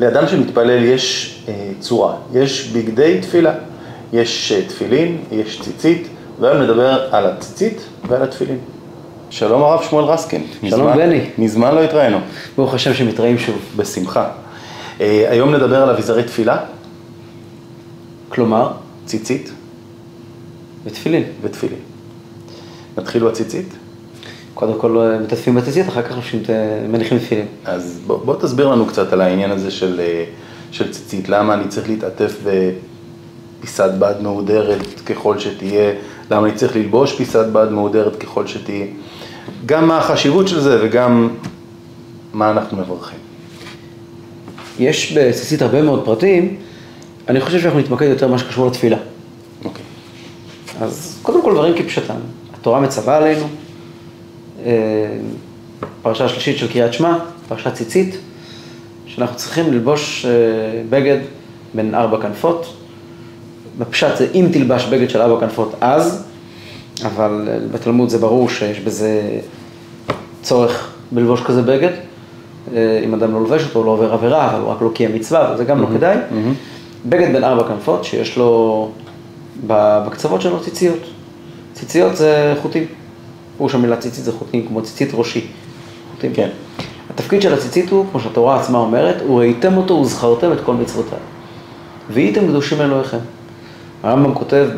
לאדם שמתפלל יש אה, צורה, יש בגדי תפילה, יש אה, תפילין, יש ציצית, והיום נדבר על הציצית ועל התפילין. שלום הרב שמואל רסקין. שלום מזמן- בני. מזמן לא התראינו. ברוך השם שמתראים שוב. בשמחה. אה, היום נדבר על אביזרי תפילה, כלומר, ציצית בתפילין. ותפילין. נתחיל בציצית? קודם כל אה, מתעטפים בציצית, אחר כך לובשים את- מניחים תפילין. אז בוא, בוא תסביר לנו קצת על העניין הזה של, אה, של ציצית, למה אני צריך להתעטף בפיסת בד מהודרת ככל שתהיה, למה אני צריך ללבוש פיסת בד מהודרת ככל שתהיה, גם מה החשיבות של זה וגם מה אנחנו מברכים. יש בציצית הרבה מאוד פרטים, אני חושב שאנחנו נתמקד יותר במה שקשור לתפילה. אוקיי. אז קודם כל דברים כפשוטם. התורה מצווה עלינו, אה, פרשה שלישית של קריאת שמע, פרשת ציצית, שאנחנו צריכים ללבוש אה, בגד בין ארבע כנפות. בפשט זה אם תלבש בגד של ארבע כנפות אז, אבל אה, בתלמוד זה ברור שיש בזה צורך בלבוש כזה בגד. אה, אם אדם לא לובש אותו, הוא לא עובר עבירה, אבל הוא רק לא קיים מצווה, אבל זה גם לא כדאי. בגד בין ארבע כנפות, שיש לו בקצוות שלו ציציות. ציציות זה חוטים. פירוש המילה ציצית זה חוטים, כמו ציצית ראשי. חוטים. כן. התפקיד של הציצית הוא, כמו שהתורה עצמה אומרת, וראיתם אותו וזכרתם את כל מצוותיו. והייתם קדושים אלוהיכם. הרמב"ם כותב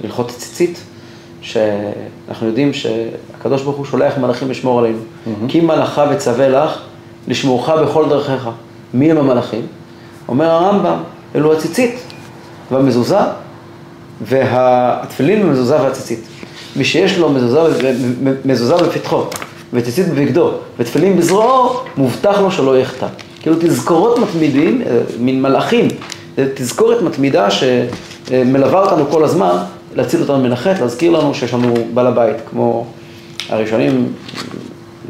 בהלכות ציצית, שאנחנו יודעים שהקדוש ברוך הוא שולח מלאכים לשמור עלינו. כי מלאכה וצווה לך לשמורך בכל דרכיך. מי הם המלאכים? אומר הרמב"ם, אלו הציצית והמזוזה והתפילין במזוזה והציצית. מי שיש לו מזוזה, מזוזה בפתחו וציצית בבגדו ותפילין בזרועו, מובטח לו שלא יחטא. כאילו תזכורות מתמידים, אה, מין מלאכים, אה, תזכורת מתמידה שמלווה אותנו כל הזמן, להציל אותנו מן החטא, להזכיר לנו שיש לנו בעל הבית, כמו הראשונים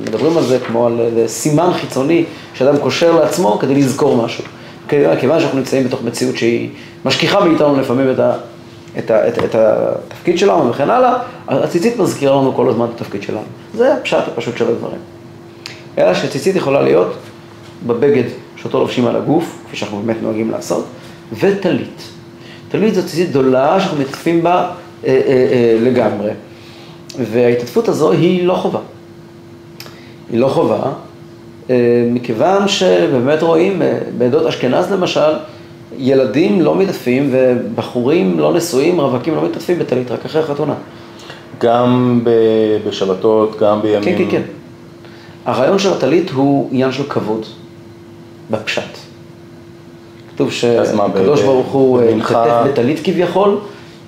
מדברים על זה כמו על איזה סימן חיצוני שאדם קושר לעצמו כדי לזכור משהו. כיוון שאנחנו נמצאים בתוך מציאות שהיא משכיחה מאיתנו לפעמים את, את, ה, את, את התפקיד שלנו וכן הלאה, הציצית מזכירה לנו כל הזמן את התפקיד שלנו. זה הפשט הפשוט של הדברים. אלא שציצית יכולה להיות בבגד שאותו לובשים על הגוף, כפי שאנחנו באמת נוהגים לעשות, וטלית. טלית זו ציצית גדולה שאנחנו מתקפים בה אה, אה, אה, לגמרי, וההתעטפות הזו היא לא חובה. היא לא חובה, אה, מכיוון שבאמת רואים, אה, בעדות אשכנז למשל, ילדים לא מתעטפים ובחורים לא נשואים, רווקים לא מתעטפים בטלית רק אחרי החתונה. גם ב- בשבתות, גם בימים... כן, כן, כן. הרעיון של הטלית הוא עניין של כבוד, בפשט. כתוב שהקדוש ב- ברוך הוא אה, התכתב בטלית כביכול,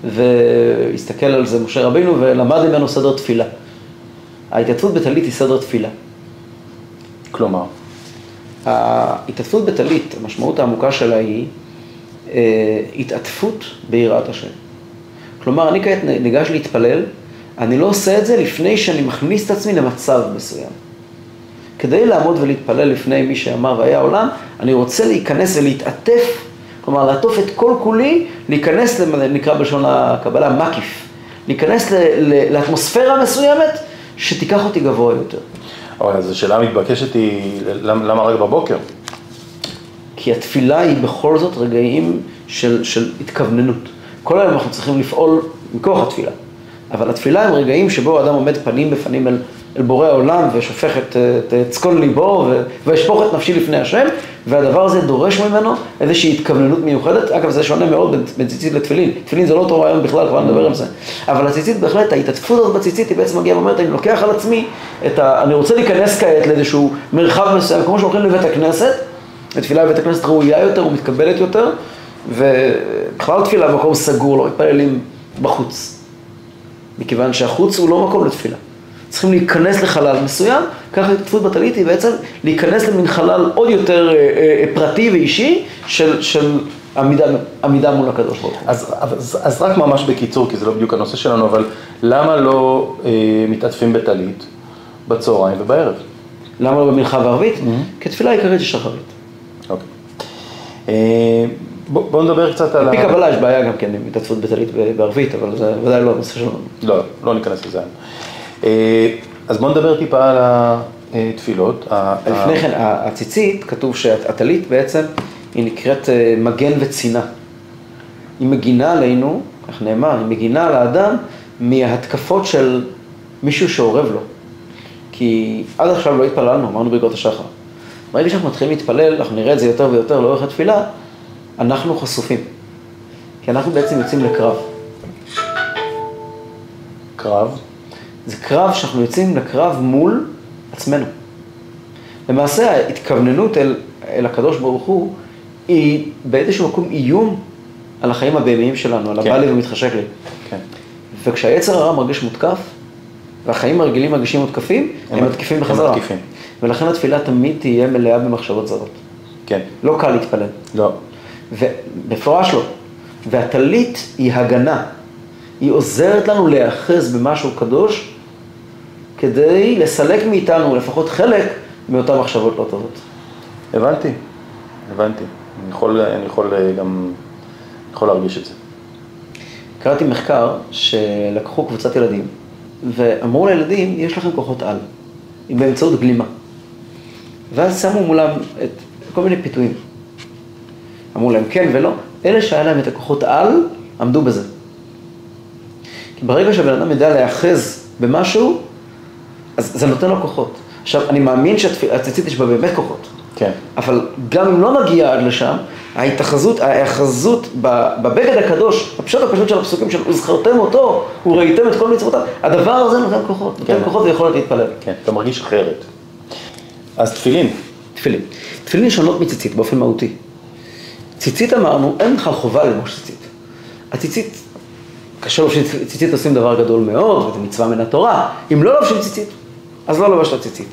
והסתכל על זה משה רבינו ולמד ממנו סדר תפילה. ההתייצבות בטלית היא סדר תפילה. כלומר, ההתעטפות בטלית, המשמעות העמוקה שלה היא התעטפות ביראת השם. כלומר, אני כעת ניגש להתפלל, אני לא עושה את זה לפני שאני מכניס את עצמי למצב מסוים. כדי לעמוד ולהתפלל לפני מי שאמר והיה עולם, אני רוצה להיכנס ולהתעטף, כלומר לעטוף את כל כולי, להיכנס, נקרא בלשון הקבלה, מקיף. להיכנס לאטמוספירה מסוימת שתיקח אותי גבוה יותר. אבל אז השאלה המתבקשת היא, למה, למה רק בבוקר? כי התפילה היא בכל זאת רגעים של, של התכווננות. כל היום אנחנו צריכים לפעול מכוח התפילה. אבל התפילה הם רגעים שבו האדם עומד פנים בפנים אל, אל בורא העולם ושופך את, את, את צקון ליבו ו, וישפוך את נפשי לפני השם, והדבר הזה דורש ממנו איזושהי התכווננות מיוחדת. אגב, זה שונה מאוד בין, ציצית לתפילין. תפילין זה לא אותו רעיון בכלל, כבר נדבר על זה. אבל הציצית בהחלט, ההתעטפות הזאת בציצית היא בעצם מגיעה ואומרת, אני לוקח על עצמי את ה... אני רוצה להיכנס כעת לאיזשהו מרחב מסוים, כמו שהולכים לבית הכנסת, התפילה בבית הכנסת ראויה יותר ומתקבלת יותר, ובכלל תפילה במקום סגור, לא מתפללים בחוץ. מכיוון שהחוץ הוא לא מקום לתפילה. צריכים להיכנס לחלל מסוים, ככה התעטפות בטלית היא בעצם להיכנס למין חלל עוד יותר אה, אה, פרטי ואישי של, של עמידה, עמידה מול הקדוש ברוך הוא. אז, אז, אז רק ממש בקיצור, כי זה לא בדיוק הנושא שלנו, אבל למה לא אה, מתעטפים בטלית בצהריים ובערב? למה לא במנחה וערבית? כי תפילה עיקרית היא שחרית. אה, בוא, בוא נדבר קצת על על פי קבלה יש בעיה גם כן עם התעטפות בטלית בערבית, אבל זה ודאי לא הנושא שלנו. לא, לא ניכנס לזה. אה, אז בוא נדבר טיפה על התפילות. לפני כן, הציצית, כתוב שהטלית בעצם היא נקראת אה, מגן וצינה. היא מגינה עלינו, איך נאמר, היא מגינה על האדם מהתקפות של מישהו שאורב לו. כי עד עכשיו לא התפללנו, אמרנו ברכות השחר. ברגע שאנחנו מתחילים להתפלל, אנחנו נראה את זה יותר ויותר לאורך התפילה, אנחנו חשופים. כי אנחנו בעצם יוצאים לקרב. קרב. זה קרב שאנחנו יוצאים לקרב מול עצמנו. למעשה ההתכווננות אל, אל הקדוש ברוך הוא היא באיזשהו מקום איום על החיים הבהמיים שלנו, על כן. הבא לי ומתחשק לי. כן. וכשהיצר הרע מרגיש מותקף, והחיים הרגילים מרגישים מותקפים, הם הם מת- מתקיפים הם בחזרה. מתקיפים. ולכן התפילה תמיד תהיה מלאה במחשבות זרות. כן. לא קל להתפלל. לא. ומפורש לא. והטלית היא הגנה. היא עוזרת לנו להיאחז במשהו קדוש, כדי לסלק מאיתנו לפחות חלק מאותן מחשבות לא טובות. הבנתי. הבנתי. אני יכול, אני יכול אה, גם, יכול להרגיש את זה. קראתי מחקר שלקחו קבוצת ילדים ואמרו לילדים, יש לכם כוחות על, באמצעות גלימה. ואז שמו מולם את כל מיני פיתויים. אמרו להם כן ולא, אלה שהיה להם את הכוחות על, עמדו בזה. כי ברגע שהבן אדם יודע להיאחז במשהו, אז זה נותן לו כוחות. עכשיו, אני מאמין שהציצית יש בה באמת כוחות. כן. אבל גם אם לא נגיע עד לשם, ההתאחזות, ההאחזות בבגד הקדוש, הפשוט הפשוט של הפסוקים של וזכרתם אותו, וראיתם את כל מצוותיו, הדבר הזה נותן כוחות, נותן כן. כוחות ויכולת להתפלל. כן. אתה מרגיש אחרת. אז תפילין. תפילין. תפילין שונות מציצית באופן מהותי. ציצית אמרנו, אין בכלל חובה ללבוש ציצית. הציצית, כאשר לובשים ציצית עושים דבר גדול מאוד, וזו מצווה מן התורה. אם לא לובשים ציצית, אז לא לבשת ציצית.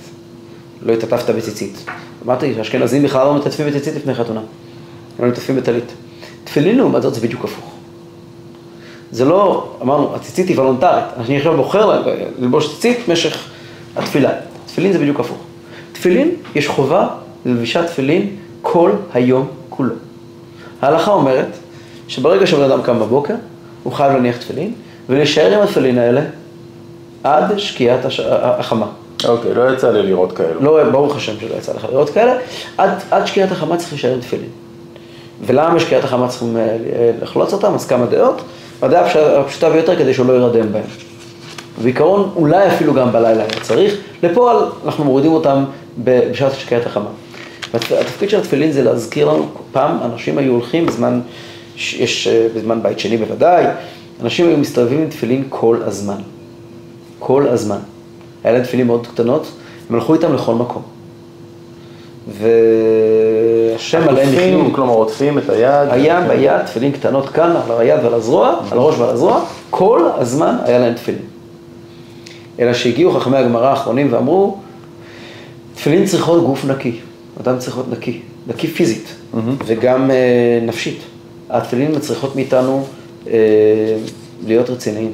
לא התעטפת בציצית. אמרתי שאשכנזים בכלל לא מתעטפים בציצית לפני חתונה. הם לא מתעטפים בטלית. תפילין לעומת זאת זה בדיוק הפוך. זה לא, אמרנו, הציצית היא וולונטרית. אני עכשיו בוחר ללבוש ציצית במשך התפילה. תפילין זה בדיוק הפוך. תפילין, יש חובה ללבישת תפילין כל היום כולו. ההלכה אומרת שברגע שבן אדם קם בבוקר, הוא חייב להניח תפילין, ולהישאר עם התפילין האלה עד שקיעת הש... החמה. אוקיי, לא יצא לי לראות כאלו. לא, ברוך השם שלא יצא לך לראות כאלה, עד, עד שקיעת החמה צריך להישאר עם תפילין. ולמה בשקיעת החמה צריכים אה, לחלוץ אותם? אז כמה דעות. הדעה הפש- הפשוטה ביותר כדי שהוא לא ירדם בהם. בעיקרון, אולי אפילו גם בלילה היה צריך. לפועל אנחנו מורידים אותם בשעת שקיעת החמה. התפקיד של התפילין זה להזכיר לנו, פעם אנשים היו הולכים בזמן, יש אה, בזמן בית שני בוודאי, אנשים היו מסתובבים עם תפילין כל הזמן. כל הזמן. היה להם תפילין מאוד קטנות, הם הלכו איתם לכל מקום. והשם עליהם החליט. כלומר עוטפים את היד. היה ביד תפילין קטנות כאן, על היד ועל הזרוע, על הראש ועל הזרוע, כל הזמן היה להם תפילין. אלא שהגיעו חכמי הגמרא האחרונים ואמרו, תפילין צריכות גוף נקי, אדם צריך להיות נקי, נקי פיזית. וגם אה, נפשית. התפילין מצריכות מאיתנו אה, להיות רציניים.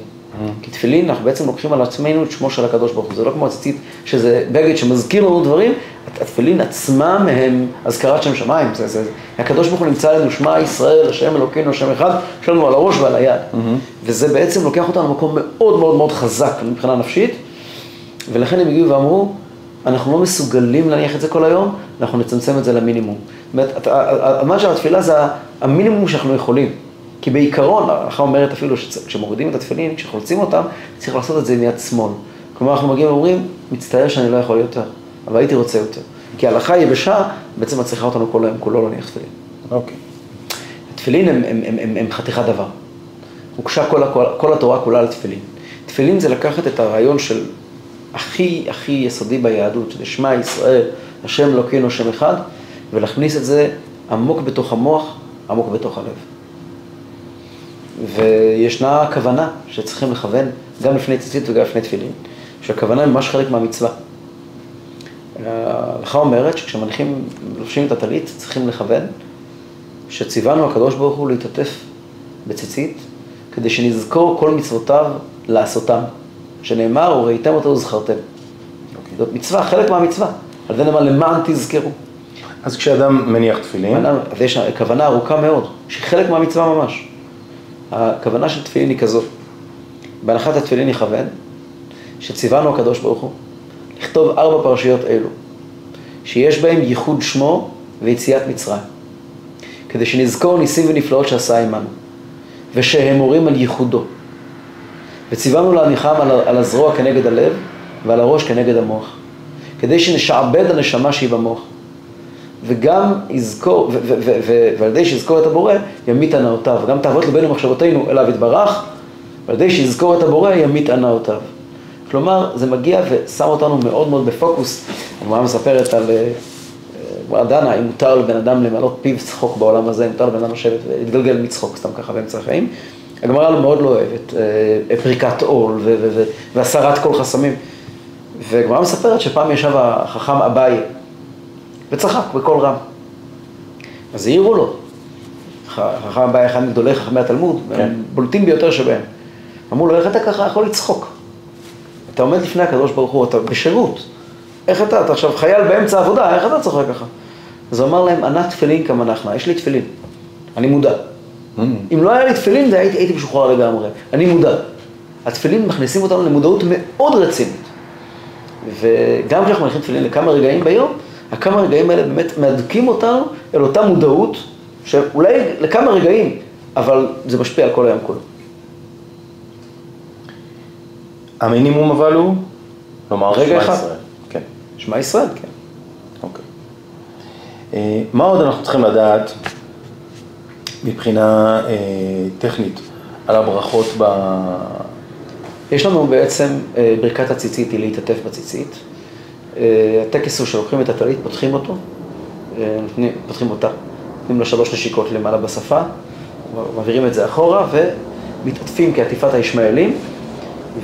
כי תפילין, אנחנו בעצם לוקחים על עצמנו את שמו של הקדוש ברוך הוא, זה לא כמו הציצית, שזה בגד שמזכיר לנו דברים, התפילין עצמם הם אזכרת שם שמיים, זה, זה, זה. הקדוש ברוך הוא נמצא עלינו, שמע ישראל, השם אלוקינו, השם אחד, יש לנו על הראש ועל היד. וזה בעצם לוקח אותנו למקום מאוד מאוד מאוד חזק מבחינה נפשית, ולכן הם הגיעו ואמרו, אנחנו לא מסוגלים להניח את זה כל היום, אנחנו נצמצם את זה למינימום. זאת אומרת, הזמן של התפילה זה המינימום שאנחנו יכולים. כי בעיקרון, ההלכה אומרת אפילו שכשמורידים את התפילין, כשחולצים אותם, צריך לעשות את זה עם יד שמאל. כלומר, אנחנו מגיעים ואומרים, מצטער שאני לא יכול יותר, אבל הייתי רוצה יותר. כי ההלכה היבשה בעצם מצריכה אותנו כל היום כולו להניח תפילין. אוקיי. התפילין הם, הם, הם, הם, הם חתיכת דבר. הוגשה כל, כל, כל התורה כולה לתפילין. תפילין זה לקחת את הרעיון של הכי הכי יסודי ביהדות, שזה שמע ישראל, השם אלוקינו, השם אחד, ולהכניס את זה עמוק בתוך המוח, עמוק בתוך הלב. וישנה כוונה שצריכים לכוון גם לפני ציצית וגם לפני תפילין, שהכוונה היא ממש חלק מהמצווה. ההלכה אומרת שכשמניחים, לובשים את הטלית, צריכים לכוון שציוונו הקדוש ברוך הוא להתעטף בציצית, כדי שנזכור כל מצוותיו לעשותם. שנאמר, וראיתם אותו וזכרתם. אוקיי. זאת מצווה, חלק מהמצווה. על זה נאמר, למען תזכרו. אז כשאדם מניח תפילין, אז יש כוונה ארוכה מאוד, שהיא חלק מהמצווה ממש. הכוונה של תפילין היא כזאת, בהנחת התפילין יכוון, שציוונו הקדוש ברוך הוא, לכתוב ארבע פרשיות אלו, שיש בהם ייחוד שמו ויציאת מצרים. כדי שנזכור ניסים ונפלאות שעשה עמנו, ושהם מורים על ייחודו. וציוונו להניחם על, על הזרוע כנגד הלב, ועל הראש כנגד המוח, כדי שנשעבד הנשמה שהיא במוח. וגם יזכור, ועל ידי שיזכור את הבורא, ימית הנאותיו. גם תאוות ליבנו מחשבותינו אליו יתברך, ועל ידי שיזכור את הבורא, ימית הנאותיו. כלומר, זה מגיע ושם אותנו מאוד מאוד בפוקוס. הגמרא מספרת על הגמרא דנה, אם מותר לבן אדם למלות פיו צחוק בעולם הזה, אם מותר לבן אדם לשבת ולהתגלגל מצחוק סתם ככה באמצע החיים. הגמרא מאוד לא אוהבת אה, פריקת עול והסרת כל חסמים. והגמרא מספרת שפעם ישב החכם אביי וצחק בקול רם. אז העירו לו, חכם אביי אחד מגדולי חכמי התלמוד, כן. בולטים ביותר שבהם. אמרו לו, איך אתה ככה יכול לצחוק? אתה עומד לפני הקדוש ברוך הוא, אתה בשירות. איך אתה, אתה עכשיו חייל באמצע העבודה, איך אתה צוחק ככה? אז הוא אמר להם, ענה תפילין כמנחנו, יש לי תפילין, אני מודע. Mm. אם לא היה לי תפילין, הייתי, הייתי משוחרר לגמרי, אני מודע. התפילין מכניסים אותנו למודעות מאוד רצינית. וגם כשאנחנו מניחים תפילין לכמה רגעים ביום, הכמה רגעים האלה באמת מהדקים אותנו אל אותה מודעות, שאולי לכמה רגעים, אבל זה משפיע על כל היום כולו. המינימום אבל הוא? כלומר, רגע אחד. כן. שמע ישראל, כן. אוקיי. אה, מה עוד אנחנו צריכים לדעת מבחינה אה, טכנית על הברכות ב... יש לנו בעצם אה, ברכת הציצית היא להתעטף בציצית. אה, הטקס הוא שלוקחים את הטלית, פותחים אותו, אה, פותחים אותה, נותנים לו שלוש נשיקות למעלה בשפה, מעבירים את זה אחורה ומתעטפים כעטיפת הישמעאלים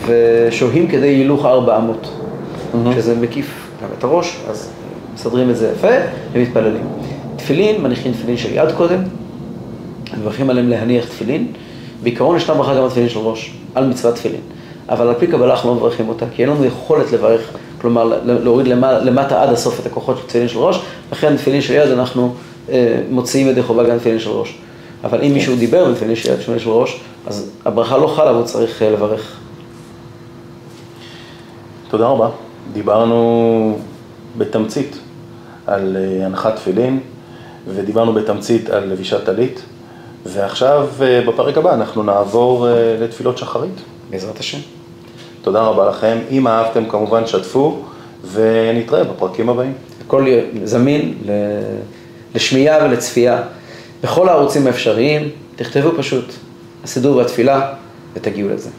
ושוהים כדי הילוך ארבע אמות, mm-hmm. שזה מקיף גם את הראש, אז מסדרים את זה יפה ומתפללים. תפילין, מניחים תפילין של יד קודם, מברכים עליהם להניח תפילין. בעיקרון ישנה ברכה גם בתפילין של ראש, על מצוות תפילין. אבל על פי קבלה אנחנו לא מברכים אותה, כי אין לנו יכולת לברך, כלומר להוריד למטה, למטה עד הסוף את הכוחות של תפילין של ראש, לכן תפילין של יד אנחנו אה, מוציאים ידי חובה גם תפילין של ראש. אבל אם מישהו דיבר בתפילין של יד, תפילין של ראש, אז הברכה לא חלה והוא צריך אה, לברך. תודה רבה. דיברנו בתמצית על אה, הנחת תפילין, ודיברנו בתמצית על לבישת טלית, ועכשיו אה, בפרק הבא אנחנו נעבור אה, לתפילות שחרית. בעזרת השם. תודה רבה לכם. אם אהבתם כמובן שתפו, ונתראה בפרקים הבאים. הכל זמין לשמיעה ולצפייה בכל הערוצים האפשריים. תכתבו פשוט הסידור והתפילה ותגיעו לזה.